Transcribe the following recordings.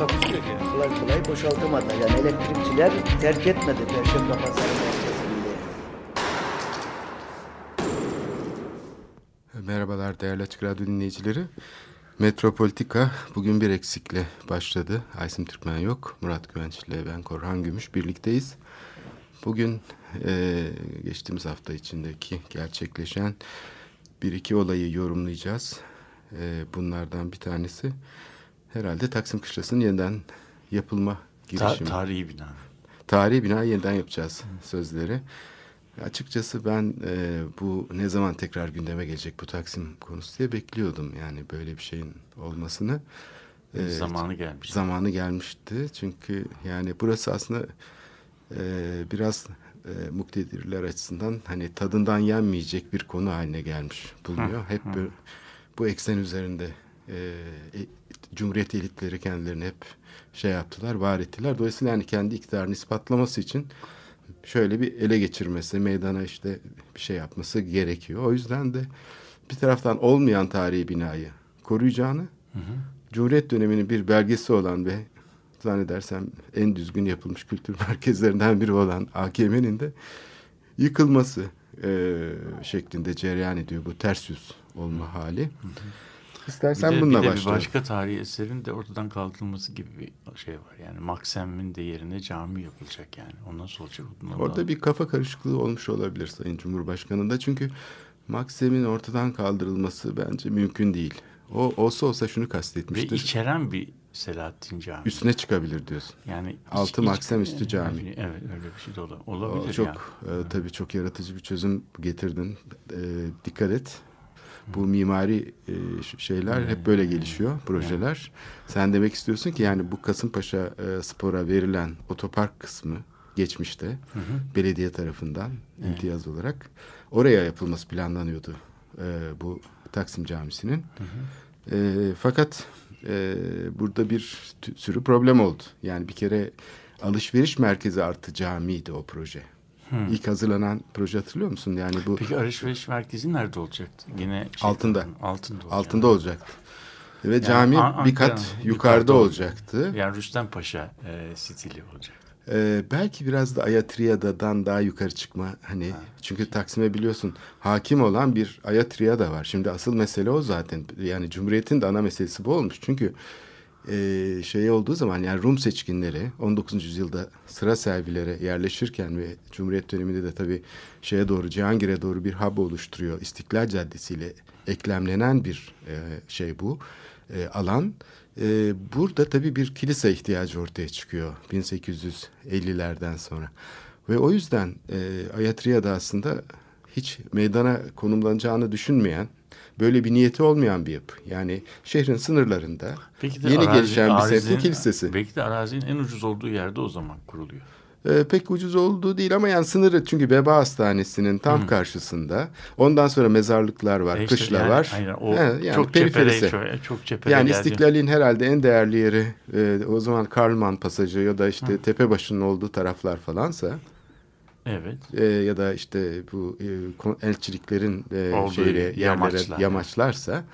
Takusu yok yani. Kolay kolay boşaltamadı. Yani elektrikçiler terk etmedi Perşembe Pazarı merkezinde. Merhabalar değerli Açık Radyo dinleyicileri. Metropolitika bugün bir eksikle başladı. Aysim Türkmen yok, Murat Güvenç ile ben Korhan Gümüş birlikteyiz. Bugün e, geçtiğimiz hafta içindeki gerçekleşen bir iki olayı yorumlayacağız. E, bunlardan bir tanesi herhalde Taksim Kışlası'nın yeniden yapılma Ta girişimi. tarihi bina. Tarihi bina yeniden yapacağız sözleri. Açıkçası ben e, bu ne zaman tekrar gündeme gelecek bu Taksim konusu diye bekliyordum. Yani böyle bir şeyin olmasını. E, Zamanı gelmiş. Zamanı gelmişti. Çünkü yani burası aslında e, biraz e, muktedirler açısından hani tadından yenmeyecek bir konu haline gelmiş bulunuyor. Hep bu, bu eksen üzerinde e, e, Cumhuriyet elitleri kendilerini hep şey yaptılar, var ettiler. Dolayısıyla yani kendi iktidarını ispatlaması için şöyle bir ele geçirmesi, meydana işte bir şey yapması gerekiyor. O yüzden de bir taraftan olmayan tarihi binayı koruyacağını, Cumhuriyet döneminin bir belgesi olan ve zannedersem en düzgün yapılmış kültür merkezlerinden biri olan AKM'nin de yıkılması e, şeklinde cereyan ediyor bu ters yüz olma hali. İstersen bir de, bununla bir de bir başlayalım. başka tarihi eserin de ortadan kaldırılması gibi bir şey var. Yani Maksem'in de yerine cami yapılacak yani. O nasıl olacak? Bundan Orada daha- bir kafa karışıklığı olmuş olabilir Sayın Cumhurbaşkanı'nda. Çünkü Maksim'in ortadan kaldırılması bence mümkün değil. O olsa olsa şunu ve kastetmiştir. içeren bir Selahattin Camii. Üstüne çıkabilir diyorsun. yani altı Maksem üstü cami. Evet öyle bir şey de ola- O olabilir çok yani. e, tabii çok yaratıcı bir çözüm getirdin. E, dikkat et. Bu mimari e, şeyler hep böyle gelişiyor, projeler. Sen demek istiyorsun ki yani bu Kasımpaşa e, Spor'a verilen otopark kısmı geçmişte belediye tarafından imtiyaz olarak oraya yapılması planlanıyordu e, bu Taksim Camisi'nin. E, fakat e, burada bir sürü problem oldu. Yani bir kere alışveriş merkezi artı camiydi o proje. İlk hazırlanan proje hatırlıyor musun? Yani bu Peki alışveriş merkezi nerede olacaktı? Yine şey- Altında. Altında altında olacaktı. Ve cami An- bir kat yukarıda yukarıda olacaktı. Yani Rüstem Paşa e, stili olacak. Ee, belki biraz da Ayatriyada'dan daha yukarı çıkma hani çünkü Taksim'e biliyorsun hakim olan bir Ayatriyada var. Şimdi asıl mesele o zaten. Yani Cumhuriyet'in de ana meselesi bu olmuş. Çünkü e, şey olduğu zaman yani Rum seçkinleri 19. yüzyılda sıra servilere yerleşirken ve Cumhuriyet döneminde de tabii şeye doğru Cihangir'e doğru bir hub oluşturuyor. İstiklal Caddesi ile eklemlenen bir e, şey bu e, alan. E, burada tabii bir kilise ihtiyacı ortaya çıkıyor 1850'lerden sonra. Ve o yüzden e, Ayatriya'da aslında hiç meydana konumlanacağını düşünmeyen, böyle bir niyeti olmayan bir yapı. Yani şehrin sınırlarında Peki yeni arazi- gelişen bir semtin kilisesi. Belki de arazinin en ucuz olduğu yerde o zaman kuruluyor. Ee, pek ucuz olduğu değil ama yani sınırı çünkü veba hastanesinin tam karşısında. Ondan sonra mezarlıklar var, E işte kışla yani- var. Aynen, o He, yani çok periferisi. cephede, çok, cephede Yani geldi. İstiklal'in herhalde en değerli yeri e, o zaman Karlman pasajı ya da işte Tepebaşı'nın olduğu taraflar falansa Evet. e, ya da işte bu e, elçiliklerin e, şeyle yerlere yamaçlar. yamaçlarsa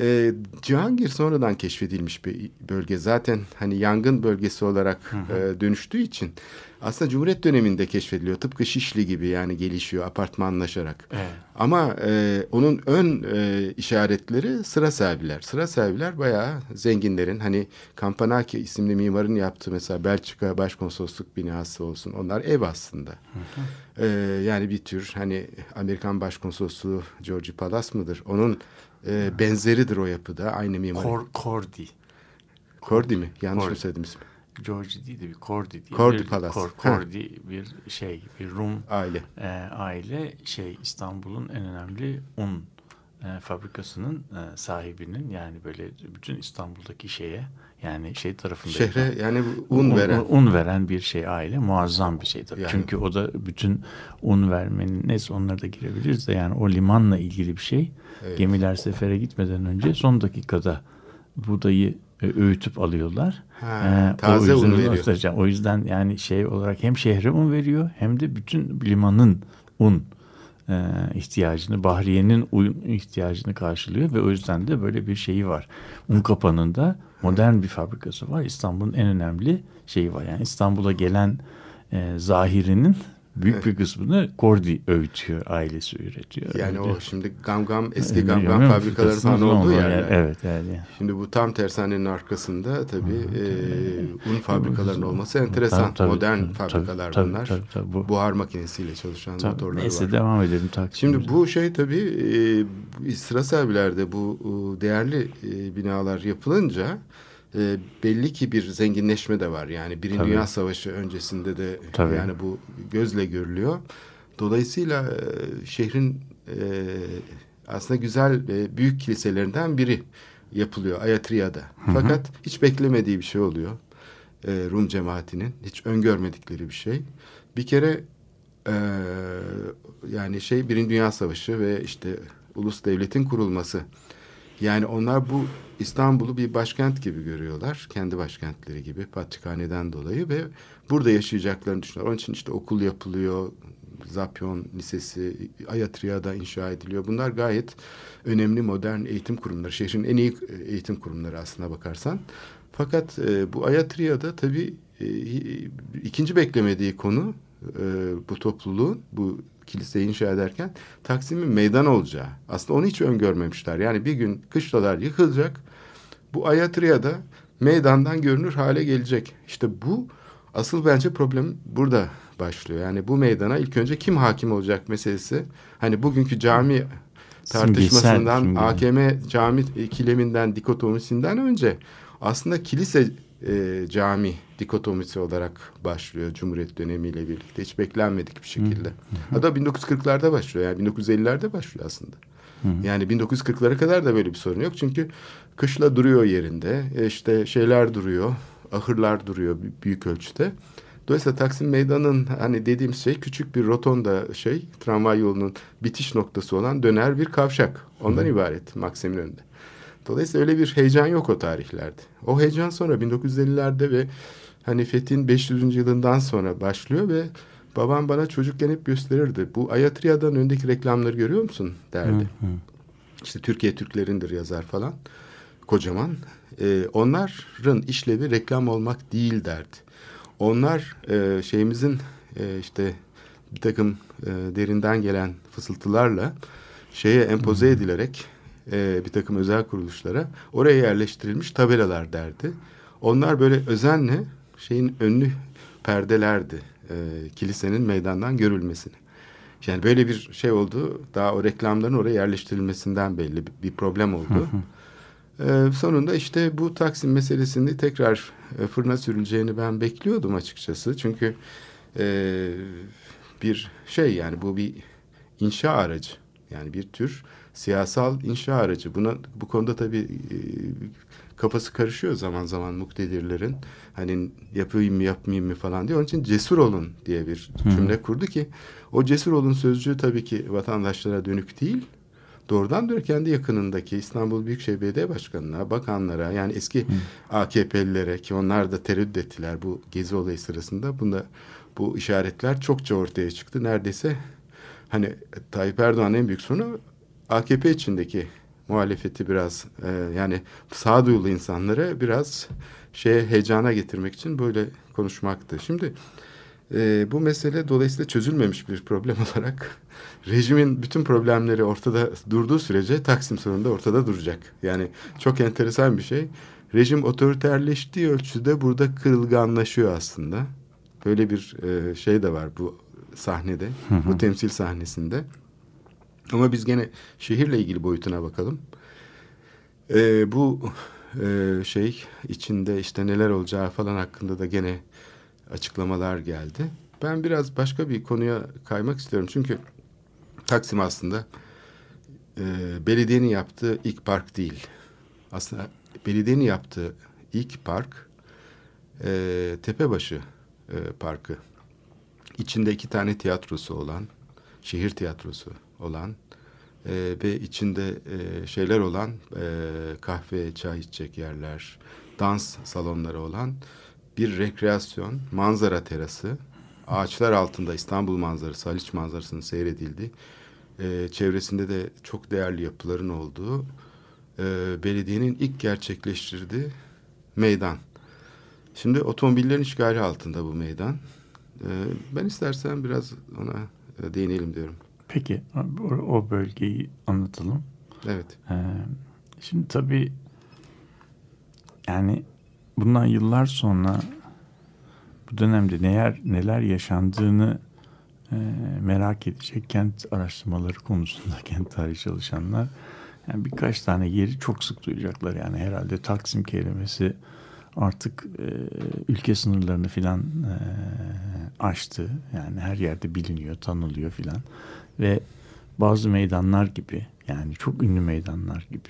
e, Cihangir sonradan keşfedilmiş bir bölge. Zaten hani yangın bölgesi olarak e, dönüştüğü için aslında Cumhuriyet döneminde keşfediliyor. Tıpkı Şişli gibi yani gelişiyor apartmanlaşarak. Evet. Ama e, onun ön e, işaretleri sıra serviler. Sıra serviler bayağı zenginlerin hani Campanaki isimli mimarın yaptığı mesela Belçika Başkonsolosluk binası olsun. Onlar ev aslında. E, yani bir tür hani Amerikan Başkonsolosluğu Georgie Palace mıdır? Onun e, benzeridir o yapıda. Aynı mimar. Kor, Kordi. Cordi mi? Yanlış mı Kordi. söyledim ismi? George değil de bir Kordi diye. Kordi bir, Palace. Kor, Ha. Kordi bir şey, bir Rum Aile. e, aile şey İstanbul'un en önemli un e, fabrikasının e, sahibinin yani böyle bütün İstanbul'daki şeye yani şey tarafında Şehre yani bu un veren. un veren bir şey aile muazzam bir şey tabii. Yani- Çünkü o da bütün un vermenin neyse onlara da girebiliriz de yani o limanla ilgili bir şey. Evet. Gemiler sefere gitmeden önce son dakikada buğdayı e, öğütüp alıyorlar. Ha, Ee, taze o yüzden, un veriyor. göstereceğim. O yüzden yani şey olarak hem şehre un veriyor hem de bütün limanın un e, ihtiyacını, Bahriye'nin un ihtiyacını karşılıyor ve o yüzden de böyle bir şeyi var. Un kapanında modern bir fabrikası var. İstanbul'un en önemli şeyi var. Yani İstanbul'a gelen e, zahirinin büyük bir kısmını Kordi öğütüyor, ailesi üretiyor. Yani Öyle. o şimdi gam gam eski gam gam fabrikaları falan olduğu yerler. yer. Evet yani. Şimdi bu tam tersanenin arkasında tabii e, un fabrikalarının olması enteresan. Tabii, tabii, Modern tabii, fabrikalar tabii, bunlar. tabii, tabii, bu- Buhar makinesiyle çalışan Tabii, motorları neyse var. devam edelim. Şimdi bu şey tabii e, sıra sahibilerde bu e, değerli e, binalar yapılınca e, belli ki bir zenginleşme de var. Yani Birinci Tabii. Dünya Savaşı öncesinde de Tabii. yani bu gözle görülüyor. Dolayısıyla e, şehrin e, aslında güzel e, büyük kiliselerinden biri yapılıyor Ayatriya'da. Fakat hiç beklemediği bir şey oluyor. E, Rum cemaatinin hiç öngörmedikleri bir şey. Bir kere e, yani şey Birinci Dünya Savaşı ve işte ulus devletin kurulması. Yani onlar bu İstanbul'u bir başkent gibi görüyorlar. Kendi başkentleri gibi Patrikhane'den dolayı ve burada yaşayacaklarını düşünüyorlar. Onun için işte okul yapılıyor. Zapyon Lisesi, Ayatriya'da inşa ediliyor. Bunlar gayet önemli modern eğitim kurumları. Şehrin en iyi eğitim kurumları aslına bakarsan. Fakat e, bu Ayatriya'da tabii e, ikinci beklemediği konu e, bu topluluğun bu kiliseyi inşa ederken Taksim'in meydan olacağı. Aslında onu hiç öngörmemişler. Yani bir gün kışlalar yıkılacak. Bu Ayatriya'da meydandan görünür hale gelecek. İşte bu asıl bence problem burada başlıyor. Yani bu meydana ilk önce kim hakim olacak meselesi. Hani bugünkü cami tartışmasından, Simgesel, AKM cami ikileminden, dikotomisinden önce aslında kilise e, cami dikotomisi olarak başlıyor Cumhuriyet dönemiyle birlikte. Hiç beklenmedik bir şekilde. Hatta 1940'larda başlıyor. Yani 1950'lerde başlıyor aslında. Yani 1940'lara kadar da böyle bir sorun yok. Çünkü kışla duruyor yerinde. E, işte şeyler duruyor. Ahırlar duruyor büyük ölçüde. Dolayısıyla Taksim Meydanı'nın hani dediğim şey küçük bir rotonda şey tramvay yolunun bitiş noktası olan döner bir kavşak. Ondan ibaret Maksim'in önünde. Dolayısıyla öyle bir heyecan yok o tarihlerde. O heyecan sonra 1950'lerde ve hani Fethi'nin 500. yılından sonra başlıyor ve babam bana çocukken hep gösterirdi. Bu Ayatriya'dan öndeki reklamları görüyor musun derdi. İşte Türkiye Türklerindir yazar falan. Kocaman. Ee, onların işlevi reklam olmak değil derdi. Onlar e, şeyimizin e, işte bir takım e, derinden gelen fısıltılarla şeye empoze edilerek e, bir takım özel kuruluşlara oraya yerleştirilmiş tabelalar derdi. Onlar böyle özenle şeyin önlü perdelerdi e, kilisenin meydandan görülmesini. Yani böyle bir şey oldu. Daha o reklamların oraya yerleştirilmesinden belli bir, problem oldu. Ee, sonunda işte bu Taksim meselesini tekrar e, fırına sürüleceğini ben bekliyordum açıkçası. Çünkü e, bir şey yani bu bir inşa aracı. Yani bir tür siyasal inşa aracı. Buna bu konuda tabii e, kafası karışıyor zaman zaman muktedirlerin. Hani yapayım mı yapmayayım mı falan diye. Onun için cesur olun diye bir cümle kurdu ki o cesur olun sözcüğü tabii ki vatandaşlara dönük değil. Doğrudan doğru kendi yakınındaki İstanbul Büyükşehir Belediye Başkanı'na, bakanlara yani eski AKP'lilere ki onlar da tereddüt ettiler bu gezi olayı sırasında. Bunda bu işaretler çokça ortaya çıktı. Neredeyse hani Tayyip Erdoğan'ın en büyük sorunu AKP içindeki muhalefeti biraz e, yani sağduyulu insanları biraz şeye heyecana getirmek için böyle konuşmaktı. Şimdi e, bu mesele dolayısıyla çözülmemiş bir problem olarak rejimin bütün problemleri ortada durduğu sürece Taksim sorunu da ortada duracak. Yani çok enteresan bir şey. Rejim otoriterleştiği ölçüde burada kırılganlaşıyor aslında. Böyle bir e, şey de var bu sahnede, bu temsil sahnesinde. Ama biz gene şehirle ilgili boyutuna bakalım. E, bu e, şey içinde işte neler olacağı falan hakkında da gene açıklamalar geldi. Ben biraz başka bir konuya kaymak istiyorum. Çünkü Taksim aslında e, belediyenin yaptığı ilk park değil. Aslında belediyenin yaptığı ilk park e, Tepebaşı e, Parkı. İçinde iki tane tiyatrosu olan, şehir tiyatrosu olan e, ve içinde e, şeyler olan e, kahve, çay içecek yerler, dans salonları olan bir rekreasyon, manzara terası, ağaçlar altında İstanbul manzarası, Haliç manzarasının seyredildiği, e, çevresinde de çok değerli yapıların olduğu e, belediyenin ilk gerçekleştirdiği meydan. Şimdi otomobillerin işgali altında bu meydan. E, ben istersen biraz ona e, değinelim diyorum. Peki o, o bölgeyi anlatalım. Evet. Ee, şimdi tabii yani bundan yıllar sonra bu dönemde neler neler yaşandığını e, merak edecek kent araştırmaları konusunda kent tarihi çalışanlar yani birkaç tane yeri çok sık duyacaklar yani herhalde Taksim kelimesi artık e, ülke sınırlarını filan e, aştı yani her yerde biliniyor tanınıyor filan ve bazı meydanlar gibi yani çok ünlü meydanlar gibi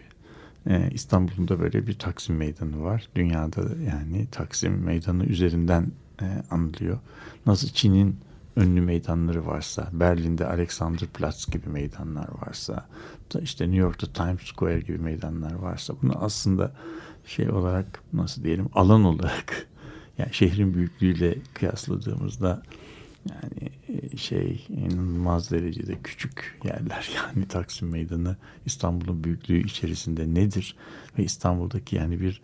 ee, İstanbul'un da böyle bir Taksim Meydanı var. Dünyada yani Taksim Meydanı üzerinden e, anılıyor. Nasıl Çin'in ünlü meydanları varsa, Berlin'de Alexanderplatz gibi meydanlar varsa, işte New York'ta Times Square gibi meydanlar varsa bunu aslında şey olarak nasıl diyelim alan olarak yani şehrin büyüklüğüyle kıyasladığımızda yani e, şey inanılmaz derecede küçük yerler. Yani Taksim Meydanı İstanbul'un büyüklüğü içerisinde nedir? Ve İstanbul'daki yani bir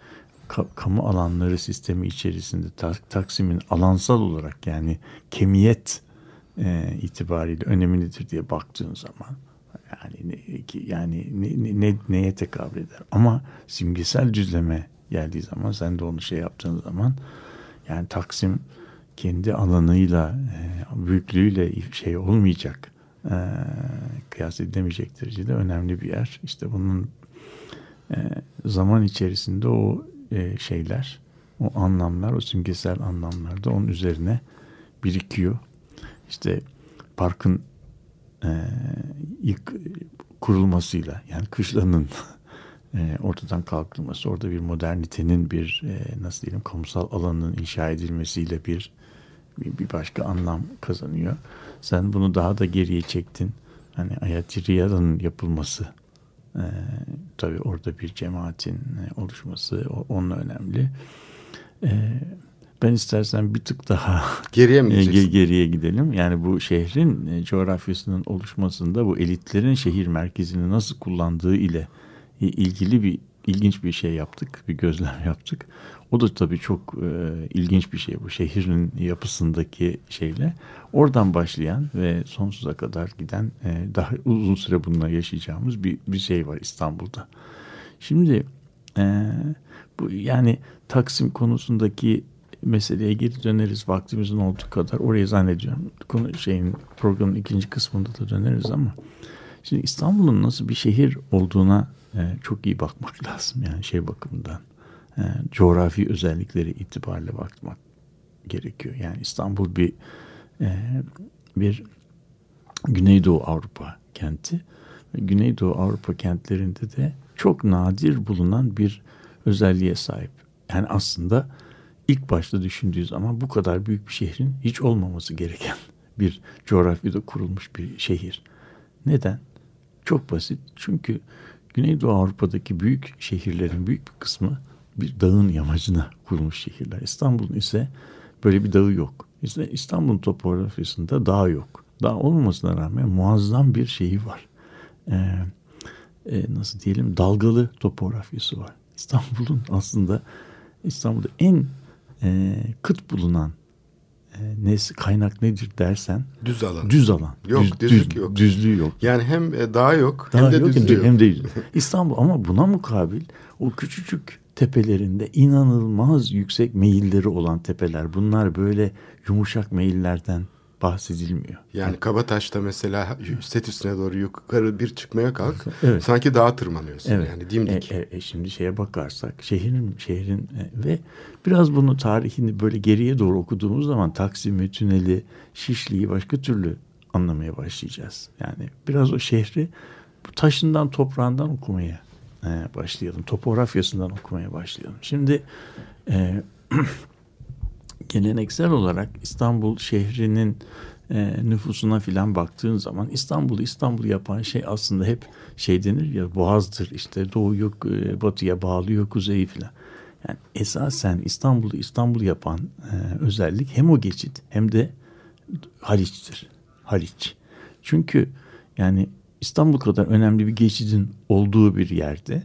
kamu alanları sistemi içerisinde Taksim'in alansal olarak yani kemiyet e, itibariyle önemi nedir diye baktığın zaman yani ne, yani ne, ne, ne, neye tekabül eder ama simgesel düzleme geldiği zaman sen de onu şey yaptığın zaman yani Taksim kendi alanıyla e, büyüklüğüyle şey olmayacak e, kıyas edilemeyecek derecede önemli bir yer. İşte bunun e, zaman içerisinde o şeyler, o anlamlar, o simgesel anlamlar da onun üzerine birikiyor. İşte parkın ilk kurulmasıyla yani kışlanın e, ortadan kalkılması, orada bir modernitenin bir e, nasıl diyelim kamusal alanın inşa edilmesiyle bir bir başka anlam kazanıyor. Sen bunu daha da geriye çektin. Hani Ayati Riyada'nın yapılması e, tabii orada bir cemaatin e, oluşması o, onunla önemli. E, ben istersen bir tık daha geriye mi e, geriye gidelim. Yani bu şehrin e, coğrafyasının oluşmasında bu elitlerin şehir merkezini nasıl kullandığı ile ilgili bir ilginç bir şey yaptık, bir gözlem yaptık. O da tabii çok e, ilginç bir şey bu şehrin yapısındaki şeyle. Oradan başlayan ve sonsuza kadar giden e, daha uzun süre bununla yaşayacağımız bir, bir şey var İstanbul'da. Şimdi e, bu yani Taksim konusundaki meseleye geri döneriz vaktimizin olduğu kadar. Oraya zannediyorum konu şeyin programın ikinci kısmında da döneriz ama şimdi İstanbul'un nasıl bir şehir olduğuna e, çok iyi bakmak lazım yani şey bakımından e, coğrafi özellikleri itibariyle bakmak gerekiyor. Yani İstanbul bir e, bir Güneydoğu Avrupa kenti. Güneydoğu Avrupa kentlerinde de çok nadir bulunan bir özelliğe sahip. Yani aslında ilk başta düşündüğü zaman bu kadar büyük bir şehrin hiç olmaması gereken bir coğrafyada kurulmuş bir şehir. Neden? Çok basit. Çünkü Güneydoğu Avrupa'daki büyük şehirlerin büyük bir kısmı bir dağın yamacına kurulmuş şehirler. İstanbul'un ise böyle bir dağı yok. İşte İstanbul'un topografisinde dağ yok. Dağ olmamasına rağmen muazzam bir şeyi var. Ee, e, nasıl diyelim dalgalı topografyası var. İstanbul'un aslında İstanbul'da en e, kıt bulunan e, kaynak nedir dersen düz alan. Düz alan. Yok düz, düzlük düz, yok. Düzlüğü yok. Yani hem e, dağ yok dağ hem de yok, düzlüğü yok. Hem de İstanbul ama buna mukabil o küçücük tepelerinde inanılmaz yüksek meyilleri olan tepeler. Bunlar böyle yumuşak meyillerden bahsedilmiyor. Yani Kabataş'ta mesela set üstüne doğru yukarı bir çıkmaya kalk. Evet. Sanki dağa tırmanıyorsun evet. yani dimdik. E, e, e, şimdi şeye bakarsak şehrin şehrin e, ve biraz bunu tarihini böyle geriye doğru okuduğumuz zaman Taksim'i, Tüneli, Şişli'yi başka türlü anlamaya başlayacağız. Yani biraz o şehri taşından toprağından okumaya e, başlayalım. Topografyasından okumaya başlayalım. Şimdi e, geleneksel olarak İstanbul şehrinin e, nüfusuna filan baktığın zaman İstanbul'u İstanbul yapan şey aslında hep şey denir ya boğazdır işte doğuyu e, batıya bağlıyor kuzeyi filan. Yani esasen İstanbul'u İstanbul yapan e, özellik hem o geçit hem de Haliç'tir. Haliç. Çünkü yani İstanbul kadar önemli bir geçidin olduğu bir yerde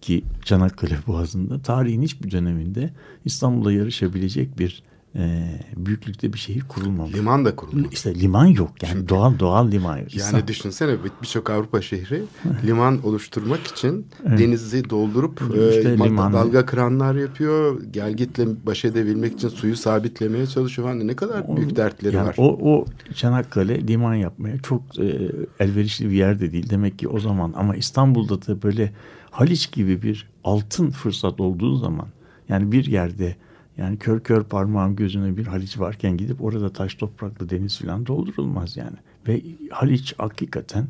ki Çanakkale Boğazı'nda tarihin hiçbir döneminde İstanbul'la yarışabilecek bir e, büyüklükte bir şehir kurulmamış. Liman da kurulmamış. İşte liman yok yani Çünkü- doğal doğal liman yok. Yani İstanbul- düşünsene bir- birçok Avrupa şehri liman oluşturmak için Evet. denizi doldurup İşte e, ma- liman- dalga kıranlar yapıyor. Gelgitle baş edebilmek için suyu sabitlemeye çalışıyor. Hani ne kadar büyük dertleri yani var. O, o Çanakkale liman yapmaya çok e, elverişli bir yerde değil. Demek ki o zaman ama İstanbul'da da böyle Haliç gibi bir altın fırsat olduğu zaman yani bir yerde yani kör kör parmağın gözüne bir Haliç varken gidip orada taş topraklı deniz falan doldurulmaz yani. Ve Haliç hakikaten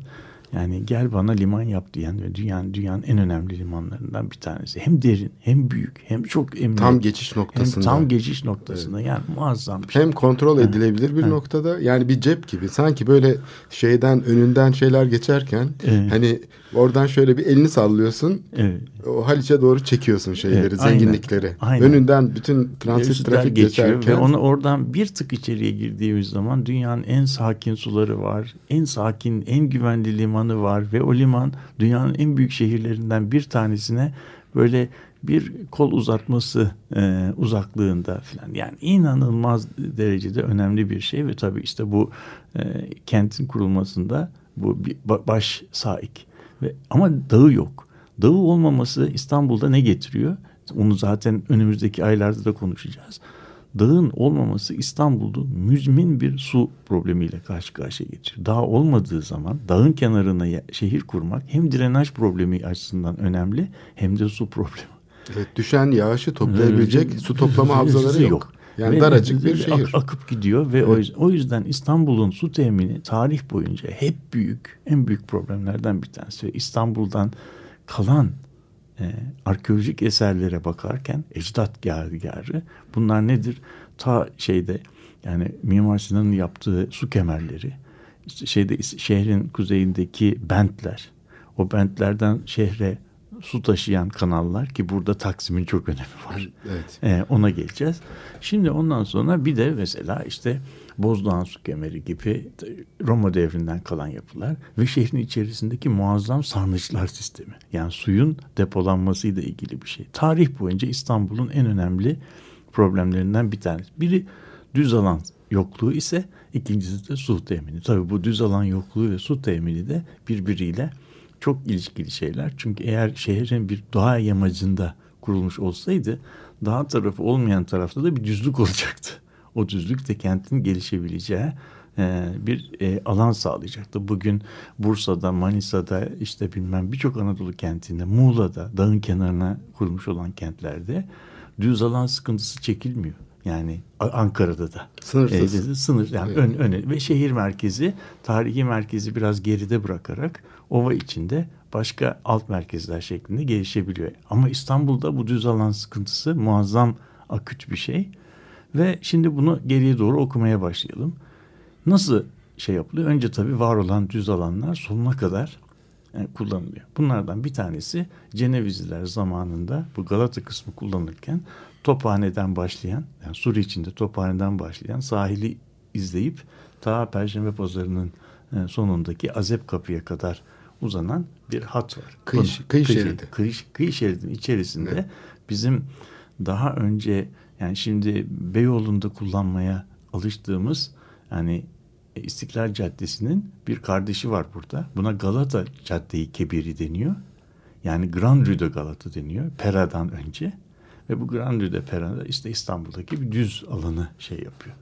yani gel bana liman yap diyen ve dünyanın dünyanın en önemli limanlarından bir tanesi. Hem derin, hem büyük, hem çok emniyet. Tam geçiş hem noktasında. tam geçiş noktasında. Yani muazzam bir şey. Hem kontrol edilebilir bir noktada yani bir cep gibi sanki böyle şeyden önünden şeyler geçerken Evet. hani oradan şöyle bir elini sallıyorsun Evet. o Haliç'e doğru çekiyorsun şeyleri Evet, zenginlikleri. Aynen. Önünden bütün transit trafik geçiyor geçerken ve onu oradan bir tık içeriye girdiğimiz zaman dünyanın en sakin suları var, en sakin, en güvenli limanı var ve o liman dünyanın en büyük şehirlerinden bir tanesine böyle bir kol uzatması e, uzaklığında falan yani inanılmaz derecede önemli bir şey ve tabii işte bu e, kentin kurulmasında bu bir ba- baş saik ve ama dağı yok. Dağı olmaması İstanbul'da ne getiriyor? Onu zaten önümüzdeki aylarda da konuşacağız. Dağın olmaması İstanbul'da müzmin bir su problemiyle karşı karşıya getiriyor. Dağ olmadığı zaman dağın kenarına şehir kurmak hem drenaj problemi açısından önemli hem de su problemi. Evet, düşen yağışı toplayabilecek su toplama havzaları yok. Yani Ve daracık bir ak- şehir. akıp gidiyor ve o, yüzden, o yüzden İstanbul'un su temini tarih boyunca hep büyük, en büyük problemlerden bir tanesi. İstanbul'dan kalan e, arkeolojik eserlere bakarken ecdat gergârı bunlar nedir? Ta şeyde yani Mimar Sinan'ın yaptığı su kemerleri, işte şeyde şehrin kuzeyindeki bentler, o bentlerden şehre su taşıyan kanallar ki burada Taksim'in çok önemi var. Evet. Ee, ona geleceğiz. Şimdi ondan sonra bir de mesela işte Bozdoğan Su Kemeri gibi Roma devrinden kalan yapılar ve şehrin içerisindeki muazzam sarnıçlar sistemi. Yani suyun depolanmasıyla ilgili bir şey. Tarih boyunca İstanbul'un en önemli problemlerinden bir tanesi. Biri düz alan yokluğu ise ikincisi de su temini. Tabii bu düz alan yokluğu ve su temini de birbiriyle çok ilişkili şeyler. Çünkü eğer şehrin bir doğa yamacında kurulmuş olsaydı dağ tarafı olmayan tarafta da bir düzlük olacaktı. O düzlük de kentin gelişebileceği e, bir e, alan sağlayacaktı. Bugün Bursa'da, Manisa'da işte bilmem birçok Anadolu kentinde, Muğla'da, dağın kenarına kurulmuş olan kentlerde düz alan sıkıntısı çekilmiyor. Yani Ankara'da da. Sınırsız. E, sınır yani ön, öne ve şehir merkezi tarihi merkezi biraz geride bırakarak ova içinde başka alt merkezler şeklinde gelişebiliyor. Ama İstanbul'da bu düz alan sıkıntısı muazzam aküt bir şey. Ve şimdi bunu geriye doğru okumaya başlayalım. Nasıl şey yapılıyor? Önce tabii var olan düz alanlar sonuna kadar e, kullanılıyor. Bunlardan bir tanesi Cenevizliler zamanında bu Galata kısmı kullanırken Tophane'den başlayan, yani Suriye içinde Tophane'den başlayan sahili izleyip ta Perşembe Pazarı'nın e, sonundaki Azep Kapı'ya kadar uzanan bir hat var. Kıyı- Bunun- kıyı şeridi. Kıyı, kıyı şeridinin içerisinde bizim daha önce yani şimdi Beyoğlu'nda kullanmaya alıştığımız yani e, İstiklal Caddesi'nin bir kardeşi var burada. Buna Galata Caddeyi Kebiri deniyor. Yani Grand Rue de Galata deniyor. Pera'dan önce. Ve bu Grand Rue de Pera'da işte İstanbul'daki bir düz alanı şey yapıyor.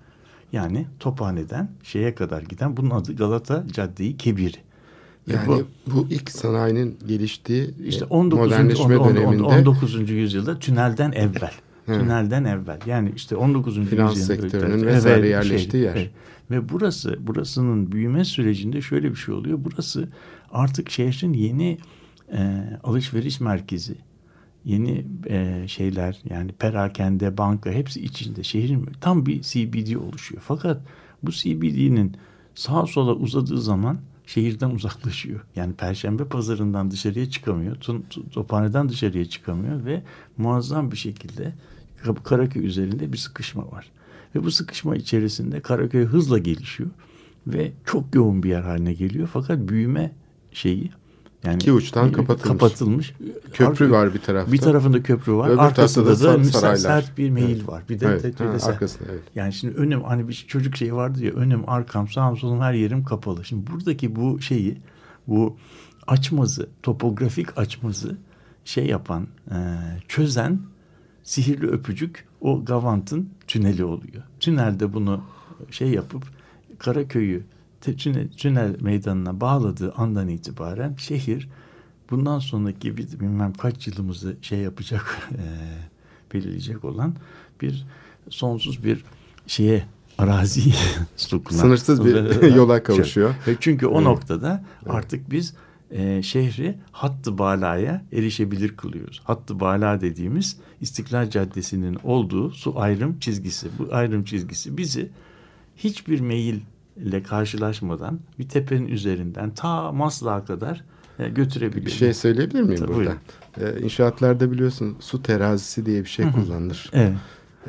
Yani Tophane'den şeye kadar giden bunun adı Galata Caddeyi Kebiri. Yani bu- bu, ilk sanayinin geliştiği işte e, 19. modernleşme on- on- on- döneminde 19. yüzyılda tünelden evvel. Tünelden evvel. Yani işte 19. Finans yüzyılın sektörünün Evet, vesaire evet, yerleştiği yer. evet. Ve burası, burasının büyüme sürecinde şöyle bir şey oluyor. Burası artık şehrin yeni e, alışveriş merkezi, yeni e, şeyler yani perakende, banka hepsi içinde. Şehrin tam bir CBD oluşuyor. Fakat bu CBD'nin sağa sola uzadığı zaman şehirden uzaklaşıyor. Yani Perşembe pazarından dışarıya çıkamıyor. Tophane'den dışarıya çıkamıyor ve muazzam bir şekilde Karaköy üzerinde bir sıkışma var. Ve bu sıkışma içerisinde Karaköy hızla gelişiyor ve çok yoğun bir yer haline geliyor. Fakat büyüme şeyi yani İki uçtan e, kapatılmış. kapatılmış. Köprü Ar- var bir tarafta. Bir tarafında köprü var. Öbür Arkasında da da saraylar. sert bir meyil Evet. var. Bir de Evet, de- ha, de- arkasında, evet. Yani şimdi önüm hani bir çocuk şeyi vardı ya önüm arkam sağım solum her yerim kapalı. Şimdi buradaki bu şeyi bu açmazı topografik açmazı şey yapan e, çözen sihirli öpücük o Gavant'ın tüneli oluyor. Tünelde bunu şey yapıp Karaköy'ü tünel, tünel meydanına bağladığı andan itibaren şehir bundan sonraki bilmem kaç yılımızı şey yapacak e, belirleyecek olan bir sonsuz bir şeye arazi stokuna. Sınırsız bir yola kavuşuyor. Çünkü o Evet. noktada artık biz e, şehri hattı balaya erişebilir kılıyoruz. Hattı bala dediğimiz İstiklal Caddesi'nin olduğu su ayrım çizgisi. Bu ayrım çizgisi bizi hiçbir meyille karşılaşmadan bir tepenin üzerinden ta Maslak'a kadar e, götürebiliyor. Bir şey söyleyebilir miyim Tabii, burada? Ee, inşaatlarda biliyorsun su terazisi diye bir şey kullanılır. Evet.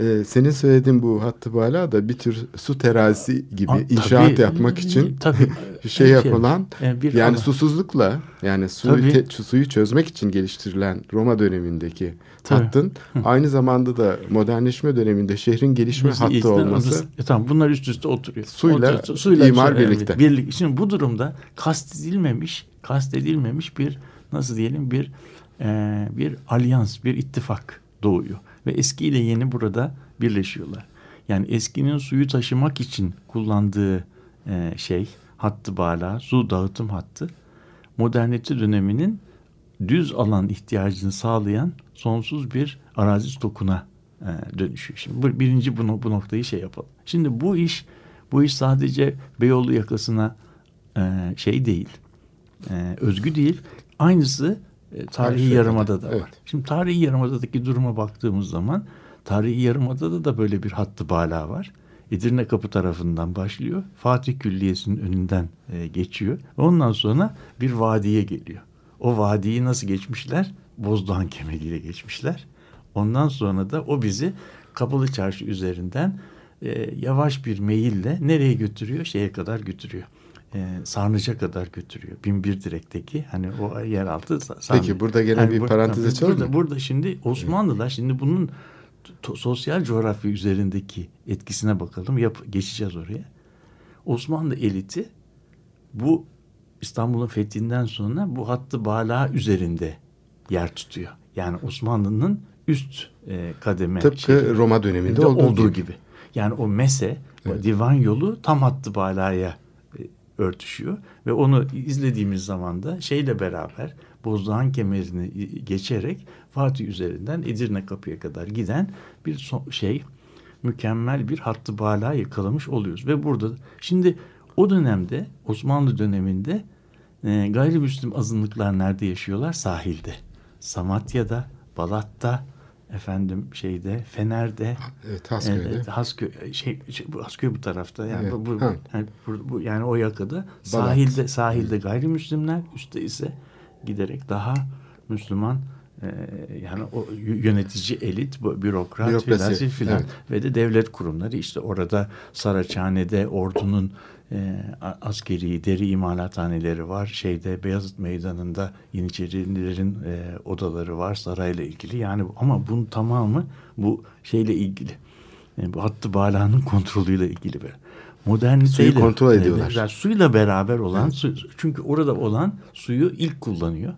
Ee, senin söylediğin bu hattı bala da bir tür su terazisi gibi Aa, inşaat tabii, yapmak için tabii, şey yapılan yani bir yani ama- susuzlukla yani suyu, te- suyu çözmek için geliştirilen Roma dönemindeki Tabii. hattın aynı zamanda da modernleşme döneminde şehrin gelişme Mesela hattı olması E, tamam bunlar üst üste oturuyor. Suyla, Otur- imar evet, birlikte. birlik. Şimdi bu durumda kastedilmemiş, kastedilmemiş bir nasıl diyelim bir e, bir alyans, bir ittifak doğuyor ve eski ile yeni burada birleşiyorlar. Yani eskinin suyu taşımak için kullandığı e, şey hattı bala, su dağıtım hattı modernite döneminin düz alan ihtiyacını sağlayan sonsuz bir arazi stokuna e, dönüşüyor. Şimdi bu, birinci bu, bu noktayı şey yapalım. Şimdi bu iş bu iş sadece Beyoğlu yakasına e, şey değil, e, özgü değil. Aynısı e, tarihi Her şeyde yarımada da de, var. evet. Şimdi tarihi yarımadadaki duruma baktığımız zaman tarihi yarımadada da böyle bir hattı bala var. Edirne Kapı tarafından başlıyor. Fatih Külliyesi'nin önünden e, geçiyor. Ondan sonra bir vadiye geliyor. O vadiyi nasıl geçmişler? Bozdoğan kemeriyle geçmişler. Ondan sonra da o bizi Kapalı Çarşı üzerinden e, yavaş bir meyille nereye götürüyor? Şeye kadar götürüyor. E, Sarnıca kadar götürüyor. Binbir direkteki hani o yeraltı sa- sarnıcı. Peki, burada gene bir bu- parantez açalım burada, mı? burada şimdi Osmanlılar şimdi bunun sosyal coğrafya üzerindeki etkisine bakalım. Yap, geçeceğiz oraya. Osmanlı eliti bu İstanbul'un fethinden sonra bu hattı bala üzerinde yer tutuyor. Yani Osmanlı'nın üst e, kademe tıpkı şeyi- Roma döneminde de olduğu, gibi. gibi. Yani o mese, o divan yolu tam hattı balaya örtüşüyor ve onu izlediğimiz zaman da şeyle beraber Bozdoğan kemerini geçerek Fatih üzerinden Edirne kapıya kadar giden bir so- şey mükemmel bir hattı bala yakalamış oluyoruz ve burada şimdi o dönemde Osmanlı döneminde e, gayrimüslim azınlıklar nerede yaşıyorlar? Sahilde. Samatya'da, Balat'ta, efendim şeyde, Fener'de, Evet, Hasköy'de. Evet, Hasköy şey, şey bu Hasköy bu tarafta yani Evet, bu, bu, ha. yani, bu, bu- yani o yakada sahilde sahilde gayrimüslimler üstte ise giderek daha Müslüman e, yani o yönetici elit bürokrat filan filan evet. ve de devlet kurumları işte orada Saraçhane'de ordunun e, askeri deri imalathaneleri var. Şeyde Beyazıt Meydanı'nda Yeniçerilerin e, odaları var sarayla ilgili. Yani ama bunun tamamı bu şeyle ilgili. E, bu hattı bağlanın kontrolüyle ilgili bir. Moderniteyle Suyu kontrol e, ediyorlar. mesela suyla beraber olan su, çünkü orada olan suyu ilk kullanıyor.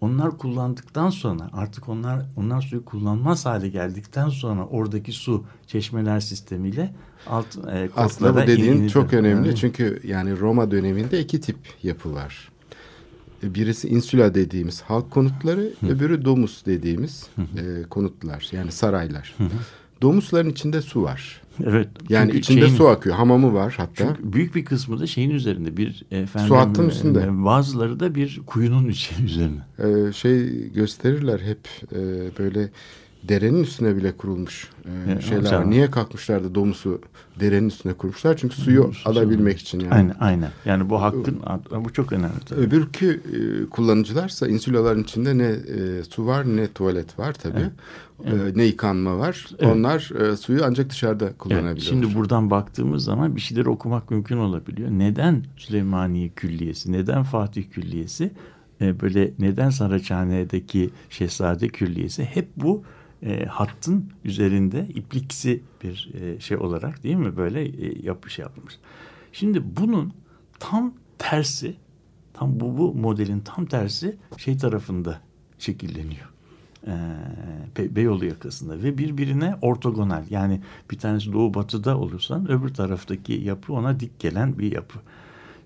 Onlar kullandıktan sonra artık onlar onlar suyu kullanmaz hale geldikten sonra oradaki su çeşmeler sistemiyle alt e, Aslında bu dediğin in- çok önemli Evet. çünkü yani Roma döneminde iki tip yapı var. birisi insula dediğimiz halk konutları, öbürü domus dediğimiz e, konutlar yani saraylar. Domusların içinde su var. Evet. Yani içinde şeyin- su akıyor. Hamamı var hatta. Çünkü büyük bir kısmı da şeyin üzerinde bir efendim, Su hattının üstünde. e, Bazıları da bir kuyunun içi üzerine. Ee, şey gösterirler hep e, böyle derenin üstüne bile kurulmuş e, Evet, şeyler var. Niye kalkmışlardı domusu derenin üstüne kurmuşlar? Çünkü suyu alabilmek için yani. Aynen, aynen. Yani bu hakkın bu çok önemli. tabii. Öbürkü e, kullanıcılarsa insulaların içinde ne e, su var ne tuvalet var tabii. E, ne yıkanma var. Evet. Onlar e, suyu ancak dışarıda Evet, kullanabiliyorlar. şimdi buradan baktığımız zaman bir şeyleri okumak mümkün olabiliyor. Neden Süleymaniye Külliyesi, neden Fatih Külliyesi, e, böyle neden Saraçhane'deki Şehzade Külliyesi hep bu e, hattın üzerinde ipliksi bir e, şey olarak değil mi böyle e, yap, şey yapılmış. Şimdi bunun tam tersi, tam bu, bu modelin tam tersi şey tarafında şekilleniyor. Ee, Be- Beyoğlu yakasında ve birbirine ortogonal yani bir tanesi doğu batıda olursan öbür taraftaki yapı ona dik gelen bir yapı.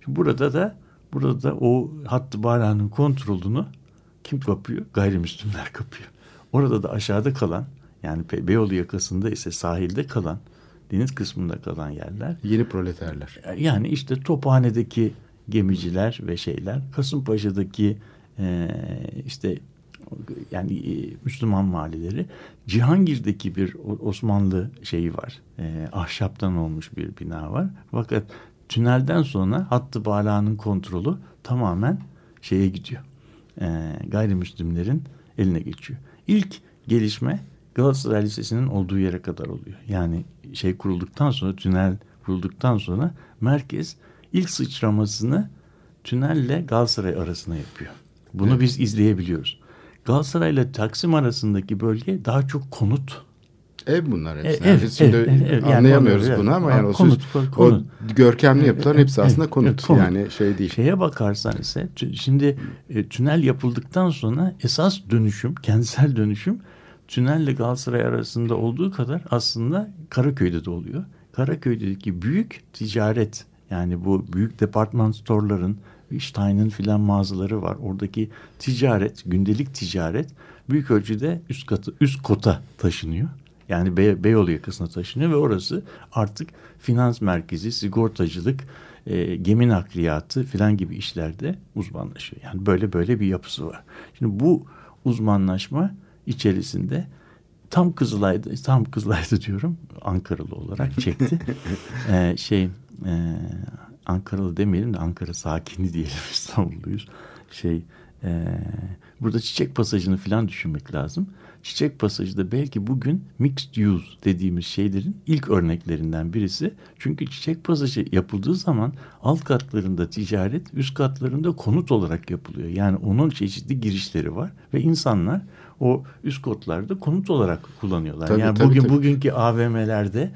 Şimdi burada da burada da o hattı bayrağının kontrolünü kim kapıyor? Gayrimüslimler kapıyor. Orada da aşağıda kalan yani Be- Beyoğlu yakasında ise sahilde kalan deniz kısmında kalan yerler Yeni proleterler. yani işte Tophane'deki gemiciler ve şeyler, Kasımpaşa'daki e, işte yani e, Müslüman mahalleleri, Cihangir'deki bir Osmanlı şeyi var, e, ahşaptan olmuş bir bina var. Fakat tünelden sonra hattı balağının kontrolü tamamen şeye gidiyor, e, gayrimüslimlerin eline geçiyor. İlk gelişme Galatasaray Lisesi'nin olduğu yere kadar oluyor. Yani şey kurulduktan sonra tünel kurulduktan sonra merkez ilk sıçramasını tünelle Galatasaray arasına yapıyor. Bunu Evet. biz izleyebiliyoruz. Galatasaray ile Taksim arasındaki bölge daha çok konut. Ev bunlar hepsi. E, Yani ev, Biz şimdi ev, ev, ev. Yani anlayamıyoruz onlar- bunu ama yani o, Konut, söz- konut, o görkemli yapıların hepsi aslında Evet, konut. Yani şey değil. Şeye bakarsan ise şimdi e, tünel yapıldıktan sonra esas dönüşüm, kentsel dönüşüm tünelle Galatasaray arasında olduğu kadar aslında Karaköy'de de oluyor. Karaköy'deki büyük ticaret yani bu büyük departman storeların Stein'ın filan mağazaları var. Oradaki ticaret, gündelik ticaret büyük ölçüde üst katı üst kota taşınıyor. Yani Be Beyoğlu yakasına taşınıyor ve orası artık finans merkezi, sigortacılık, e, gemi nakliyatı filan gibi işlerde uzmanlaşıyor. Yani böyle böyle bir yapısı var. Şimdi bu uzmanlaşma içerisinde tam Kızılay'da, tam Kızılay'da diyorum Ankaralı olarak çekti. Ee, şey e, Ankaralı demeyelim de Ankara sakini diyelim İstanbulluyuz. Şey e, burada çiçek pasajını falan düşünmek lazım. Çiçek pasajı da belki bugün mixed use dediğimiz şeylerin ilk örneklerinden birisi. Çünkü çiçek pasajı yapıldığı zaman alt katlarında ticaret, üst katlarında konut olarak yapılıyor. Yani onun çeşitli girişleri var ve insanlar o üst kotlarda konut olarak kullanıyorlar. Tabii, yani tabii, bugün tabii. bugünkü AVM'lerde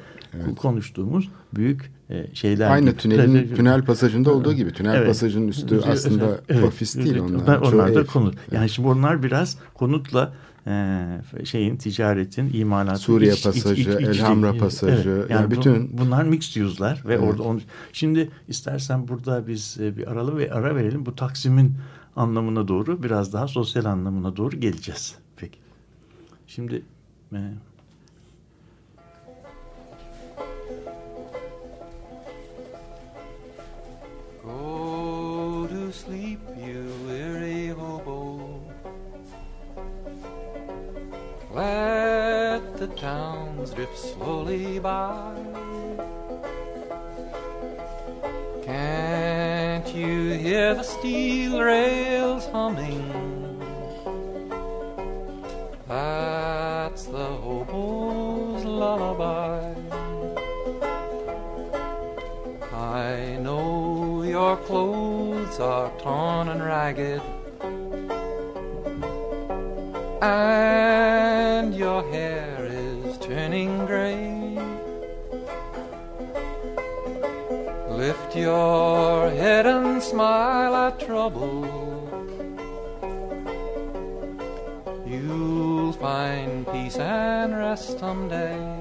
konuştuğumuz büyük e, şeyler Aynı gibi. tünelin Evet. tünel pasajında olduğu gibi. Tünel Evet. pasajının üstü Evet, aslında evet. ofis değil Evet. onlar. Onlar, Çoğu da konut. Yani şimdi onlar biraz konutla e, şeyin ticaretin imalatı Suriye iç- pasajı, iç- iç- Elhamra iç- pasajı, Evet. yani Yani bu- bütün- bunlar mixed use'lar ve Evet. orada onu, şimdi istersen burada biz e, bir aralı ve ara verelim. Bu Taksim'in anlamına doğru biraz daha sosyal anlamına doğru geleceğiz. Peki. Şimdi e, drift slowly by. Can't you hear the steel rails humming? That's the hobo's lullaby. I know your clothes are torn and ragged, and someday.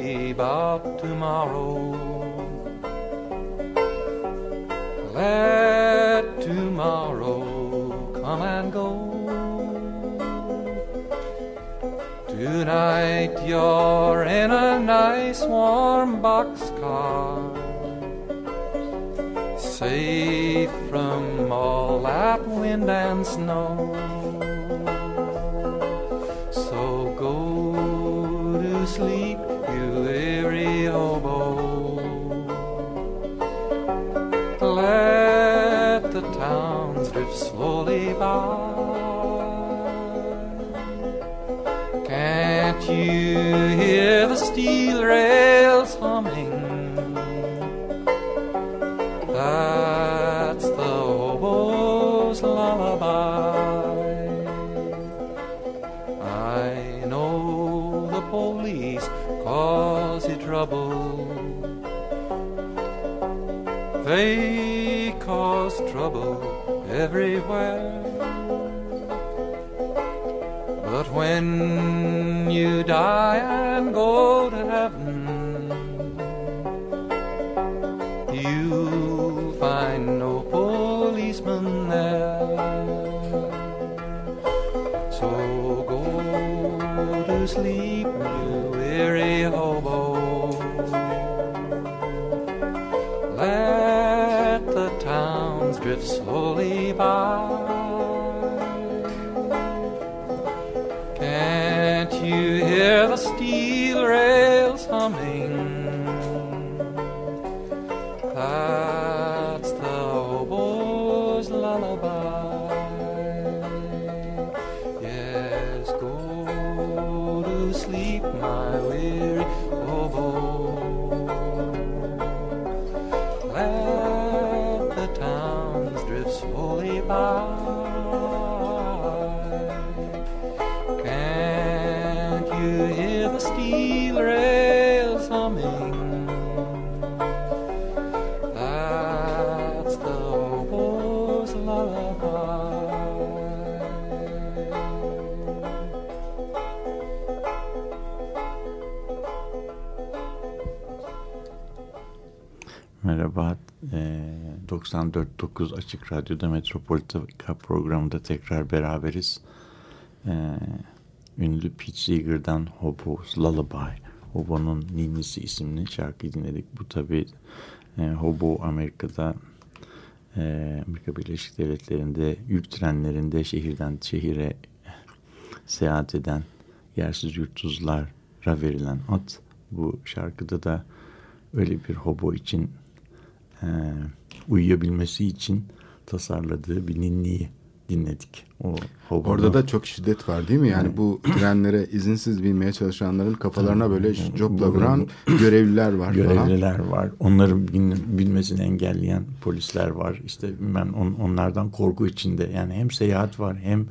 About tomorrow. Let tomorrow come and go. Tonight you're in a nice warm boxcar, safe from all that wind and snow. By. Can't you hear the steel rails humming? That's the hobo's lullaby. I know the police cause you trouble. They cause trouble everywhere. When you die and go to heaven, you'll find no policeman there. So go to sleep, you weary hobo. Let the towns drift slowly by. 94.9 Açık Radyo'da Metropolitika programında tekrar beraberiz. Eee, ünlü Pete Seeger'dan Hobo's Lullaby, Hobo'nun Ninnisi isimli şarkıyı dinledik. Bu tabi Hobo Amerika'da, eee, Amerika Birleşik Devletleri'nde yük trenlerinde şehirden şehire seyahat eden yersiz yurtsuzlara verilen at. Bu şarkıda da öyle bir hobo için e, uyuyabilmesi için tasarladığı bir ninniyi dinledik. O hobo Orada da çok şiddet var değil mi? Yani bu trenlere izinsiz binmeye çalışanların kafalarına böyle copla vuran görevliler var falan. görevliler var. Onların bilmesini engelleyen polisler var. İşte ben on, onlardan korku içinde. Yani hem seyahat var hem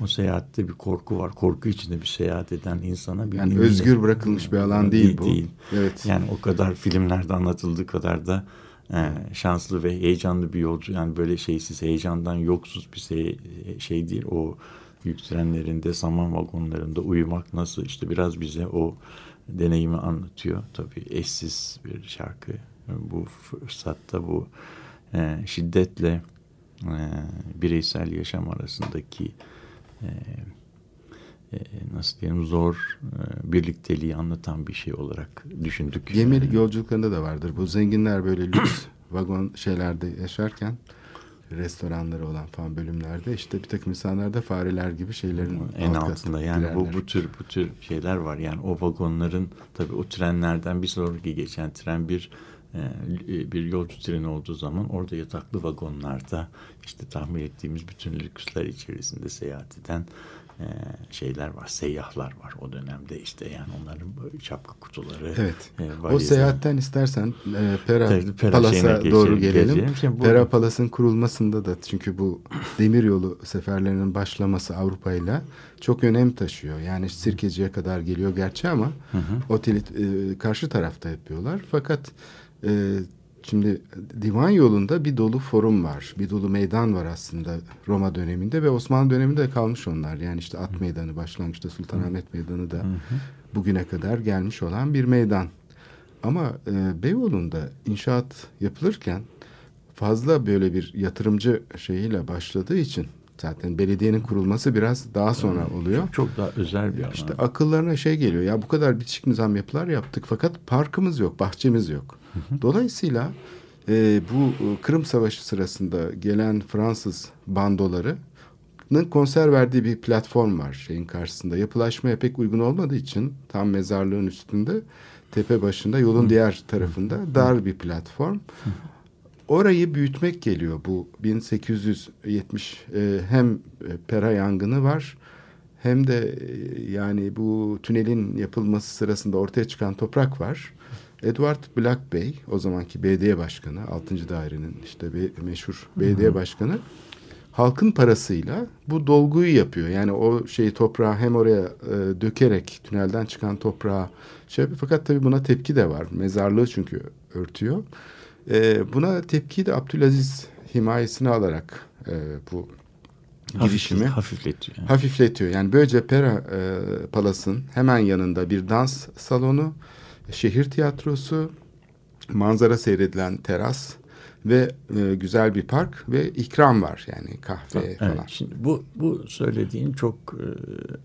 o seyahatte bir korku var. Korku içinde bir seyahat eden insana bir Yani özgür bırakılmış bir alan değil bu. Evet. Yani o kadar filmlerde anlatıldığı kadar da e, şanslı ve heyecanlı bir yolcu. Yani böyle şeysiz, heyecandan yoksuz bir şey, şey değil. O yük saman vagonlarında uyumak nasıl işte biraz bize o deneyimi anlatıyor. Tabii eşsiz bir şarkı. Bu fırsatta bu e, şiddetle e, bireysel yaşam arasındaki e, e, nasıl diyelim zor e, birlikteliği anlatan bir şey olarak düşündük. Gemi yolculuklarında da vardır. Bu zenginler böyle lüks vagon şeylerde yaşarken restoranları olan falan bölümlerde işte bir takım insanlar da fareler gibi şeylerin en alt altında yani bu girerler. bu tür bu tür şeyler var yani o vagonların tabii o trenlerden bir sonraki geçen tren bir e, bir yolcu treni olduğu zaman orada yataklı vagonlarda işte tahmin ettiğimiz bütün lüksler içerisinde seyahat eden şeyler var, seyyahlar var o dönemde işte yani onların böyle şapka kutuları. Evet. e, O seyahatten istersen e, Pera, Tabii, Pera Palas'a doğru gelelim. geçelim. Bu- Pera Palas'ın kurulmasında da çünkü bu demiryolu seferlerinin başlaması Avrupa ile çok önem taşıyor. Yani Sirkeci'ye kadar geliyor gerçi ama oteli e, karşı tarafta yapıyorlar. Fakat e, şimdi divan yolunda bir dolu forum var. Bir dolu meydan var aslında Roma döneminde ve Osmanlı döneminde kalmış onlar. Yani işte At Meydanı başlangıçta Sultanahmet Meydanı da bugüne kadar gelmiş olan bir meydan. Ama e, Beyoğlu'nda inşaat yapılırken fazla böyle bir yatırımcı şeyiyle başladığı için zaten belediyenin kurulması biraz daha sonra oluyor. Çok daha özel bir alan. İşte akıllarına şey geliyor ya bu kadar bitişik nizam yapılar yaptık fakat parkımız yok, bahçemiz yok. Dolayısıyla e, bu e, Kırım Savaşı sırasında gelen Fransız bandolarının konser verdiği bir platform var şeyin karşısında. Yapılaşmaya pek uygun olmadığı için tam mezarlığın üstünde tepe başında yolun diğer tarafında dar bir platform. Orayı büyütmek geliyor bu 1870 e, hem e, Pera yangını var hem de e, yani bu tünelin yapılması sırasında ortaya çıkan toprak var. Edward Black Bey o zamanki belediye başkanı 6. dairenin işte bir meşhur belediye başkanı halkın parasıyla bu dolguyu yapıyor. Yani o şeyi toprağı hem oraya e, dökerek tünelden çıkan toprağı şey yapıyor. Fakat tabii buna tepki de var. Mezarlığı çünkü örtüyor. E, buna tepkiyi de Abdülaziz himayesine alarak e, bu girişimi hafifletiyor. yani. hafifletiyor. Yani böylece Pera e, Palas'ın hemen yanında bir dans salonu, şehir tiyatrosu, manzara seyredilen teras ve e, güzel bir park ve ikram var yani kahve Evet, falan. şimdi bu bu söylediğin çok e,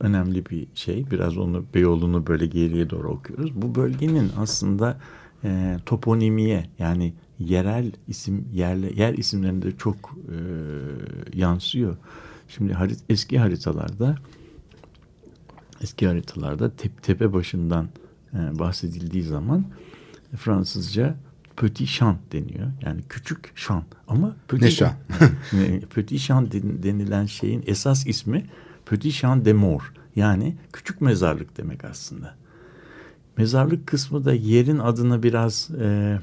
önemli bir şey. Biraz onu Beyoğlu'nu böyle geriye doğru okuyoruz. Bu bölgenin aslında e, toponimiye yani yerel isim yerle yer isimlerinde çok e, yansıyor. Şimdi harit, eski haritalarda eski haritalarda tep, tepe başından bahsedildiği zaman Fransızca Petit Champ deniyor. Yani küçük şan. Ama Petit Ne şan? E, Petit den- denilen şeyin esas ismi Petit Champ de Mort. Yani küçük mezarlık demek aslında. Mezarlık kısmı da yerin adına biraz e,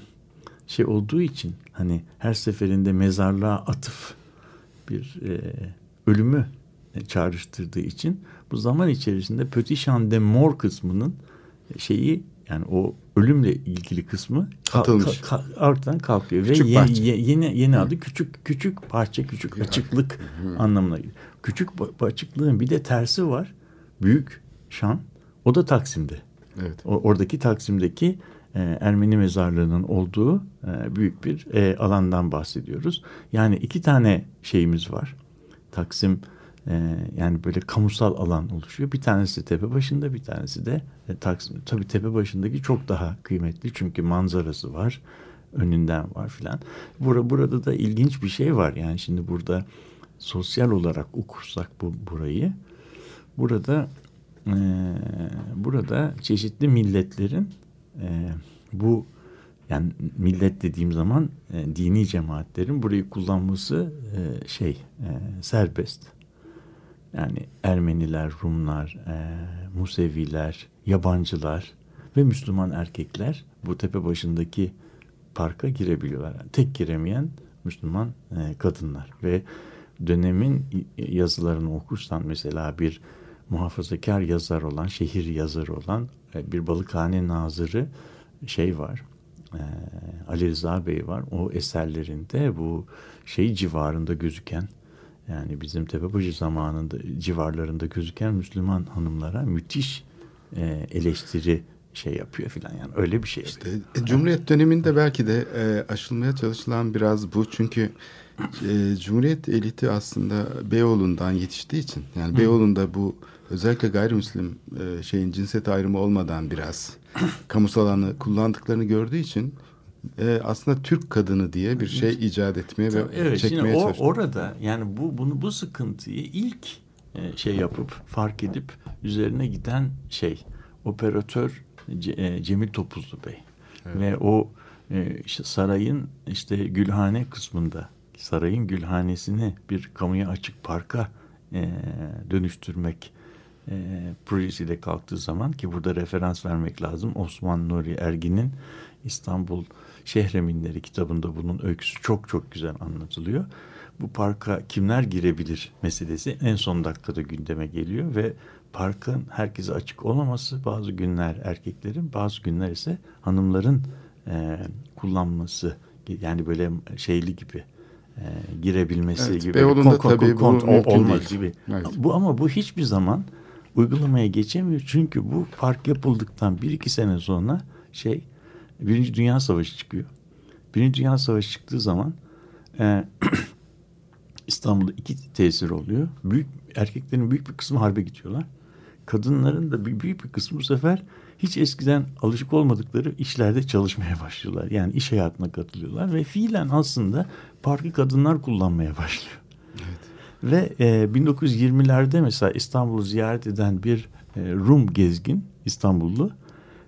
şey olduğu için hani her seferinde mezarlığa atıf bir e, ölümü e, çağrıştırdığı için bu zaman içerisinde Petit Champ de Mort kısmının şeyi yani o ölümle ilgili kısmı Atılmış. ka- ka- ortadan kalkıyor Küçük ve ye- ye- yeni yeni adı küçük küçük bahçe küçük açıklık anlamına geliyor. Küçük açıklığın bir de tersi var. Büyük şan. O da Taksim'de. Evet. O, oradaki Taksim'deki e, Ermeni mezarlığının olduğu e, büyük bir e, alandan bahsediyoruz. Yani iki tane şeyimiz var. Taksim e, yani böyle kamusal alan oluşuyor. Bir tanesi tepe başında bir tanesi de e, Taksim. Tabii tepe başındaki çok daha kıymetli çünkü manzarası var. Önünden var filan. Bura, burada da ilginç bir şey var. Yani şimdi burada sosyal olarak okursak bu burayı burada e, burada çeşitli milletlerin e, bu yani millet dediğim zaman e, dini cemaatlerin burayı kullanması e, şey e, serbest. Yani Ermeniler, Rumlar, e, Museviler, yabancılar ve Müslüman erkekler bu tepe başındaki parka girebiliyorlar. Yani tek giremeyen Müslüman e, kadınlar ve dönemin yazılarını okursan mesela bir muhafazakar yazar olan, şehir yazarı olan e, bir balıkhane nazırı şey var. E, Ali Rıza Bey var. O eserlerinde bu şey civarında gözüken yani bizim Tepebaşı zamanında civarlarında gözüken Müslüman hanımlara müthiş e, eleştiri şey yapıyor filan yani öyle bir şey. İşte e, Cumhuriyet döneminde belki de e, aşılmaya çalışılan biraz bu. Çünkü e, Cumhuriyet eliti aslında Beyoğlu'ndan yetiştiği için yani Beyoğlu'nda bu özellikle gayrimüslim e, şeyin cinsiyet ayrımı olmadan biraz kamusal alanı kullandıklarını gördüğü için e, aslında Türk kadını diye bir şey icat etmeye ve Evet, şimdi çekmeye o, çalıştı. orada yani bu bunu bu sıkıntıyı ilk e, şey yapıp fark edip üzerine giden şey operatör e, Cemil Topuzlu Bey ve o e, işte sarayın işte Gülhane kısmında sarayın Gülhanesini bir kamuya açık parka e, dönüştürmek e, projesiyle kalktığı zaman ki burada referans vermek lazım. Osman Nuri Ergin'in İstanbul Şehreminleri kitabında bunun öyküsü çok çok güzel anlatılıyor. Bu parka kimler girebilir meselesi en son dakikada gündeme geliyor ve parkın herkese açık olmaması bazı günler erkeklerin bazı günler ise hanımların e, kullanması yani böyle şeyli gibi e, girebilmesi Evet, gibi Beyoğlu'nda kon- tabii bu kont- mümkün olmaz gibi. Evet. Bu ama bu hiçbir zaman uygulamaya geçemiyor çünkü bu park yapıldıktan bir iki sene sonra şey Birinci Dünya Savaşı çıkıyor. Birinci Dünya Savaşı çıktığı zaman e, İstanbul'da iki tesir oluyor. Büyük erkeklerin büyük bir kısmı harbe gidiyorlar. Kadınların da büyük bir kısmı bu sefer hiç eskiden alışık olmadıkları işlerde çalışmaya başlıyorlar. Yani iş hayatına katılıyorlar ve fiilen aslında parkı kadınlar kullanmaya başlıyor. Ve e, 1920'lerde mesela İstanbul'u ziyaret eden bir e, Rum gezgin İstanbullu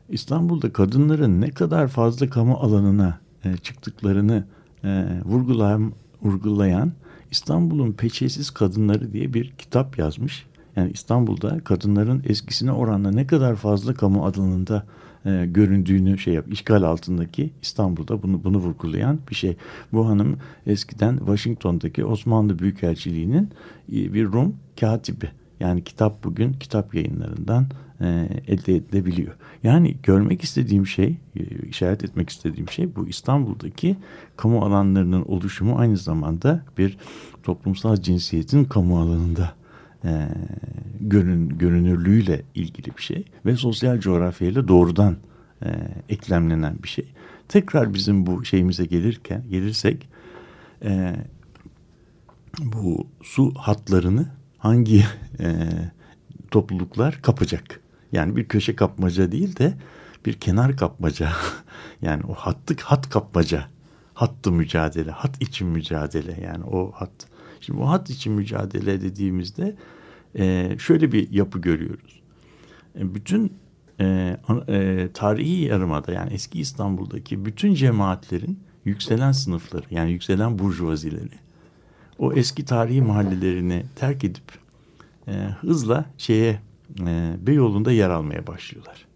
İstanbul'da kadınların ne kadar fazla kamu alanına e, çıktıklarını e, vurgulayan, vurgulayan İstanbul'un Peçesiz Kadınları diye bir kitap yazmış. Yani İstanbul'da kadınların eskisine oranla ne kadar fazla kamu alanında e, göründüğünü şey yap. işgal altındaki İstanbul'da bunu bunu vurgulayan bir şey. Bu hanım eskiden Washington'daki Osmanlı Büyükelçiliği'nin e, bir Rum katibi. Yani kitap bugün kitap yayınlarından e, elde edilebiliyor. Yani görmek istediğim şey, e, işaret etmek istediğim şey bu İstanbul'daki kamu alanlarının oluşumu aynı zamanda bir toplumsal cinsiyetin kamu alanında e, görün, görünürlüğüyle ilgili bir şey ve sosyal coğrafyayla doğrudan e, eklemlenen bir şey. Tekrar bizim bu şeyimize gelirken gelirsek e, bu su hatlarını hangi e, topluluklar kapacak? Yani bir köşe kapmaca değil de bir kenar kapmaca. yani o hattık hat kapmaca. Hattı mücadele, hat için mücadele yani o hat. Şimdi o hat için mücadele dediğimizde e, şöyle bir yapı görüyoruz. E, bütün e, tarihi yarımada yani eski İstanbul'daki bütün cemaatlerin yükselen sınıfları yani yükselen burjuvazileri o eski tarihi mahallelerini terk edip hızla şeye e, Beyoğlu'nda yer almaya başlıyorlar.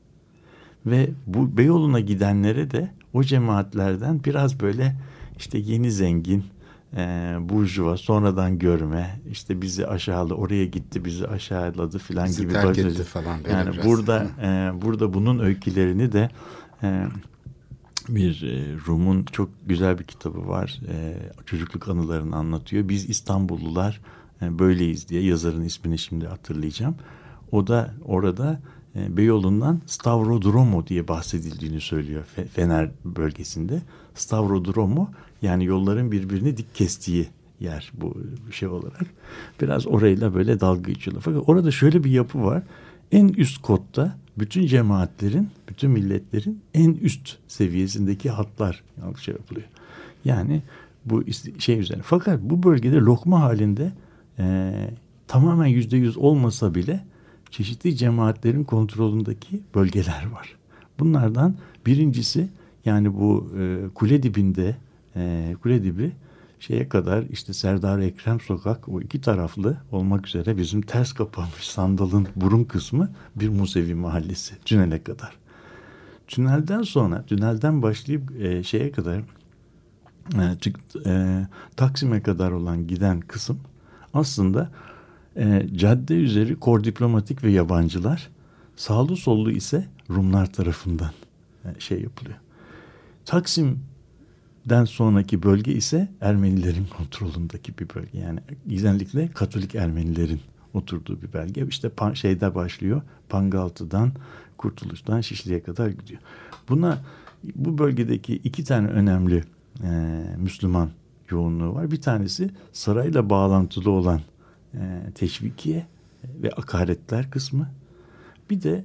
Ve bu Beyoğlu'na gidenlere de o cemaatlerden biraz böyle işte yeni zengin, e, burjuva, sonradan görme, işte bizi aşağıladı, oraya gitti, bizi aşağıladı filan Bizi gibi. terk etti falan Yani biraz. burada e, burada bunun öykülerini de e, bir e, Rum'un çok güzel bir kitabı var. E, çocukluk anılarını anlatıyor. Biz İstanbullular e, böyleyiz diye yazarın ismini şimdi hatırlayacağım. O da orada e, Beyoğlu'ndan Stavrodromo diye bahsedildiğini söylüyor Fe- Fener bölgesinde. Stavrodromo yani yolların birbirini dik kestiği yer bu şey olarak. Biraz orayla böyle dalga geçiyorlar. Fakat orada şöyle bir yapı var. En üst kotta bütün cemaatlerin, bütün milletlerin en üst seviyesindeki hatlar şey yapılıyor. Yani bu şey üzerine. Fakat bu bölgede lokma halinde e, tamamen yüzde yüz olmasa bile çeşitli cemaatlerin kontrolündeki bölgeler var. Bunlardan birincisi yani bu e, kule dibinde e, kule dibi şeye kadar işte Serdar Ekrem Sokak o iki taraflı olmak üzere bizim ters kapanmış sandalın burun kısmı bir Musevi mahallesi tünele kadar. Tünelden sonra tünelden başlayıp e, şeye kadar e, çık- e, Taksim'e kadar olan giden kısım aslında e, cadde üzeri kor diplomatik ve yabancılar sağlı sollu ise Rumlar tarafından e, şey yapılıyor. Taksim'den sonraki bölge ise Ermenilerin kontrolündeki bir bölge. Yani genellikle Katolik Ermenilerin oturduğu bir bölge. İşte pan, şeyde başlıyor. Pangaltı'dan, Kurtuluş'tan Şişli'ye kadar gidiyor. Buna bu bölgedeki iki tane önemli e, Müslüman yoğunluğu var. Bir tanesi sarayla bağlantılı olan teşvikiye ve akaretler kısmı. Bir de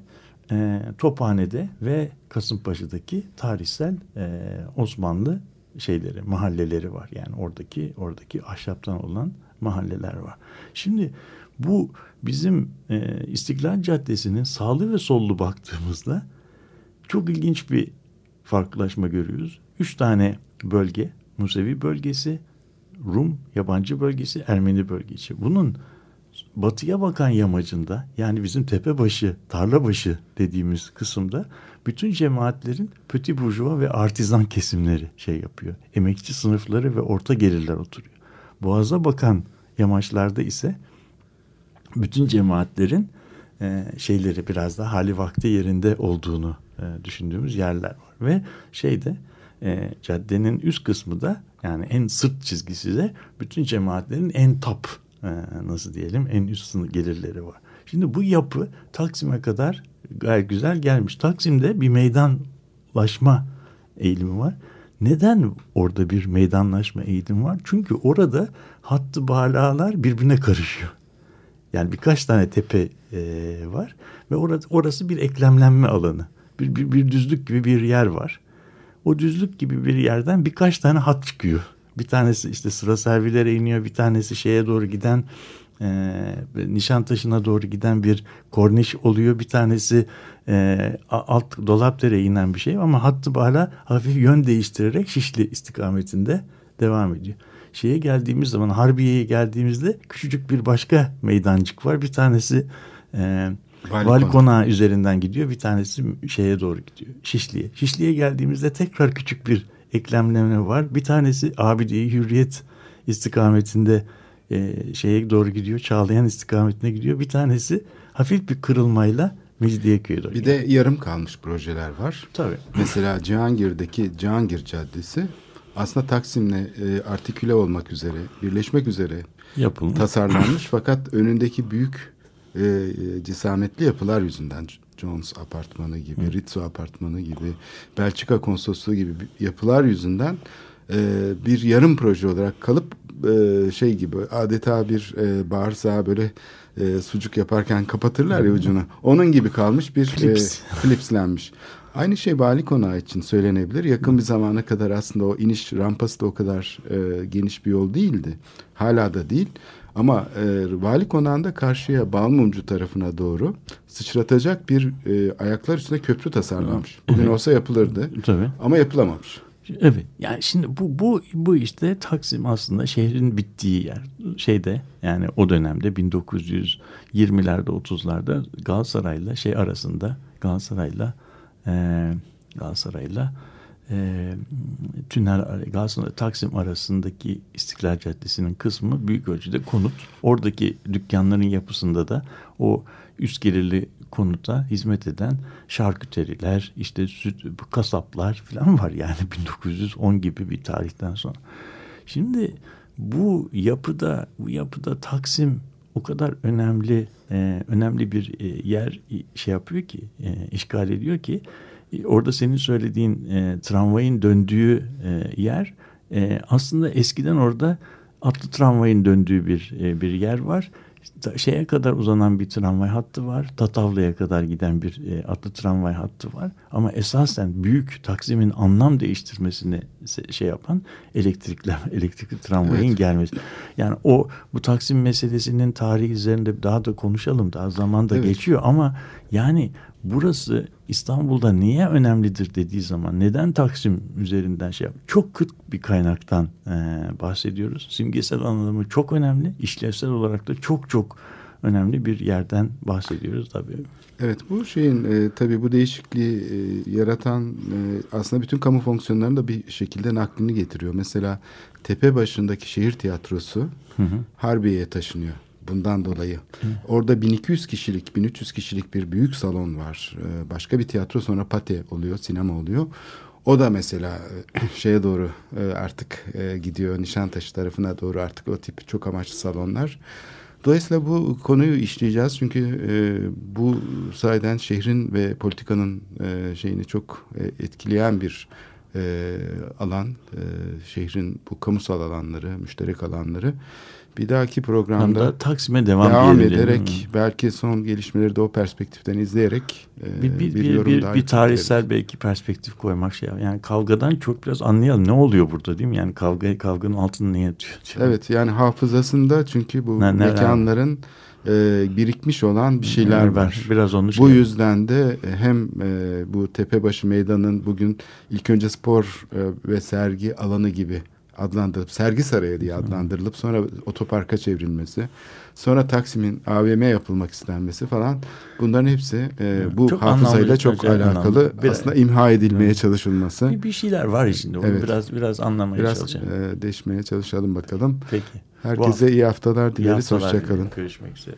e, Tophane'de ve Kasımpaşa'daki tarihsel e, Osmanlı şeyleri, mahalleleri var. Yani oradaki oradaki ahşaptan olan mahalleler var. Şimdi bu bizim e, İstiklal Caddesi'nin sağlı ve sollu baktığımızda çok ilginç bir farklılaşma görüyoruz. Üç tane bölge, Musevi bölgesi, Rum yabancı bölgesi, Ermeni bölgesi. Bunun batıya bakan yamacında yani bizim tepebaşı, tarlabaşı dediğimiz kısımda bütün cemaatlerin pöti burjuva ve artizan kesimleri şey yapıyor. Emekçi sınıfları ve orta gelirler oturuyor. Boğaza bakan yamaçlarda ise bütün cemaatlerin e, şeyleri biraz da hali vakti yerinde olduğunu e, düşündüğümüz yerler var. Ve şeyde e, caddenin üst kısmı da yani en sırt çizgisi de bütün cemaatlerin en top e, nasıl diyelim en üst gelirleri var. Şimdi bu yapı Taksim'e kadar gayet güzel gelmiş. Taksim'de bir meydanlaşma eğilimi var. Neden orada bir meydanlaşma eğilimi var? Çünkü orada hattı balalar birbirine karışıyor. Yani birkaç tane tepe e, var ve orası, orası bir eklemlenme alanı. Bir, bir, bir düzlük gibi bir yer var. O düzlük gibi bir yerden birkaç tane hat çıkıyor. Bir tanesi işte sıra servilere iniyor. Bir tanesi şeye doğru giden e, Nişantaşı'na doğru giden bir korniş oluyor. Bir tanesi e, alt Dolapdere'ye inen bir şey ama hattı hala hafif yön değiştirerek Şişli istikametinde devam ediyor. Şeye geldiğimiz zaman Harbiye'ye geldiğimizde küçücük bir başka meydancık var. Bir tanesi e, Vali, Vali Konağı üzerinden gidiyor. Bir tanesi şeye doğru gidiyor. Şişli'ye. Şişli'ye geldiğimizde tekrar küçük bir eklemleme var. Bir tanesi Abidiye Hürriyet istikametinde e, şeye doğru gidiyor. Çağlayan istikametine gidiyor. Bir tanesi hafif bir kırılmayla Mecidiyeköy'e doğru. Bir de yarım kalmış projeler var. Tabii. Mesela Cihangir'deki Cihangir Caddesi aslında Taksim'le e, artiküle olmak üzere, birleşmek üzere yapılmış. tasarlanmış. fakat önündeki büyük e, cesametli yapılar yüzünden Jones apartmanı gibi, Hı. Ritzo apartmanı gibi, Belçika konsolosluğu gibi yapılar yüzünden e, bir yarım proje olarak kalıp e, şey gibi adeta bir e, bağırsağı böyle e, sucuk yaparken kapatırlar ya ucunu. Onun gibi kalmış bir Klips. e, klipslenmiş. Aynı şey Vali Konağı için söylenebilir. Yakın bir zamana kadar aslında o iniş rampası da o kadar e, geniş bir yol değildi. Hala da değil. Ama e, Vali Konağı'nda karşıya Balmumcu tarafına doğru sıçratacak bir e, ayaklar üstüne köprü tasarlanmış. Bugün evet. olsa yapılırdı. Tabii. Ama yapılamamış. Evet. Yani şimdi bu bu bu işte Taksim aslında şehrin bittiği yer. Şeyde yani o dönemde 1920'lerde 30'larda Galatasaray'la şey arasında Galatasaray'la e, Galatasaray'la e, tünel Galatasaray Taksim arasındaki İstiklal Caddesi'nin kısmı büyük ölçüde konut. Oradaki dükkanların yapısında da o üst gelirli konuta hizmet eden şarküteriler, işte süt, kasaplar falan var yani 1910 gibi bir tarihten sonra. Şimdi bu yapıda bu yapıda Taksim o kadar önemli e, önemli bir e, yer şey yapıyor ki e, işgal ediyor ki orada senin söylediğin e, tramvayın döndüğü e, yer e, aslında eskiden orada atlı tramvayın döndüğü bir e, bir yer var şeye kadar uzanan bir tramvay hattı var. Tatavla'ya kadar giden bir e, atlı tramvay hattı var. Ama esasen büyük Taksim'in anlam değiştirmesini şey yapan elektrikler, elektrikli tramvayın evet. gelmesi. Yani o bu Taksim meselesinin tarihi üzerinde daha da konuşalım. Daha zaman da evet. geçiyor ama yani burası İstanbul'da niye önemlidir dediği zaman neden Taksim üzerinden şey yap çok kıt bir kaynaktan e, bahsediyoruz. Simgesel anlamı çok önemli. işlevsel olarak da çok çok önemli bir yerden bahsediyoruz tabii. Evet bu şeyin e, tabii bu değişikliği e, yaratan e, aslında bütün kamu fonksiyonlarını da bir şekilde naklini getiriyor. Mesela tepe başındaki şehir tiyatrosu hı hı. Harbiye'ye taşınıyor bundan dolayı. Hı. Orada 1200 kişilik, 1300 kişilik bir büyük salon var. Ee, başka bir tiyatro sonra pate oluyor, sinema oluyor. O da mesela e, şeye doğru e, artık e, gidiyor Nişantaşı tarafına doğru artık o tip çok amaçlı salonlar. Dolayısıyla bu konuyu işleyeceğiz çünkü bu sayeden şehrin ve politikanın şeyini çok etkileyen bir alan. şehrin bu kamusal alanları, müşterek alanları. Bir dahaki programda da Taksim'e devam, devam ederek belki son gelişmeleri de o perspektiften izleyerek e, bir, bir, bir, bir, bir, bir tarihsel ederiz. belki perspektif koymak şey yani kavgadan çok biraz anlayalım ne oluyor burada değil mi yani kavga kavganın altında ne yatıyor? Evet yani hafızasında çünkü bu ne, mekanların e, birikmiş olan bir şeyler var. var. Biraz onu şey Bu yüzden de hem e, bu Tepebaşı Meydan'ın bugün ilk önce spor e, ve sergi alanı gibi adlandırılıp sergi sarayı diye adlandırılıp sonra otoparka çevrilmesi, sonra Taksim'in AVM yapılmak istenmesi falan bunların hepsi e, bu Çok hafızayla çok alakalı anlamlı. Aslında imha edilmeye çalışılması. Bir, bir şeyler var içinde. Onu Evet. biraz biraz anlamaya Biraz çalışalım. e, deşmeye çalışalım bakalım. Peki. Herkese iyi haftalar dileriz. Hoşçakalın. Görüşmek üzere.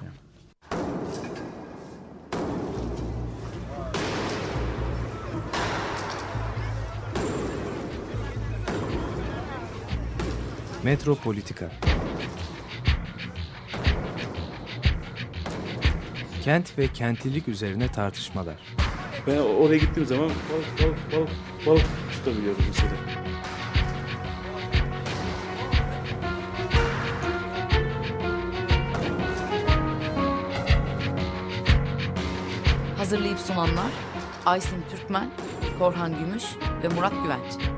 Metropolitika Kent ve kentlilik üzerine tartışmalar. Ben oraya gittiğim zaman balık balık balık balık tutabiliyorum mesela. Hazırlayıp sunanlar Aysin Türkmen, Korhan Gümüş ve Murat Güvenç.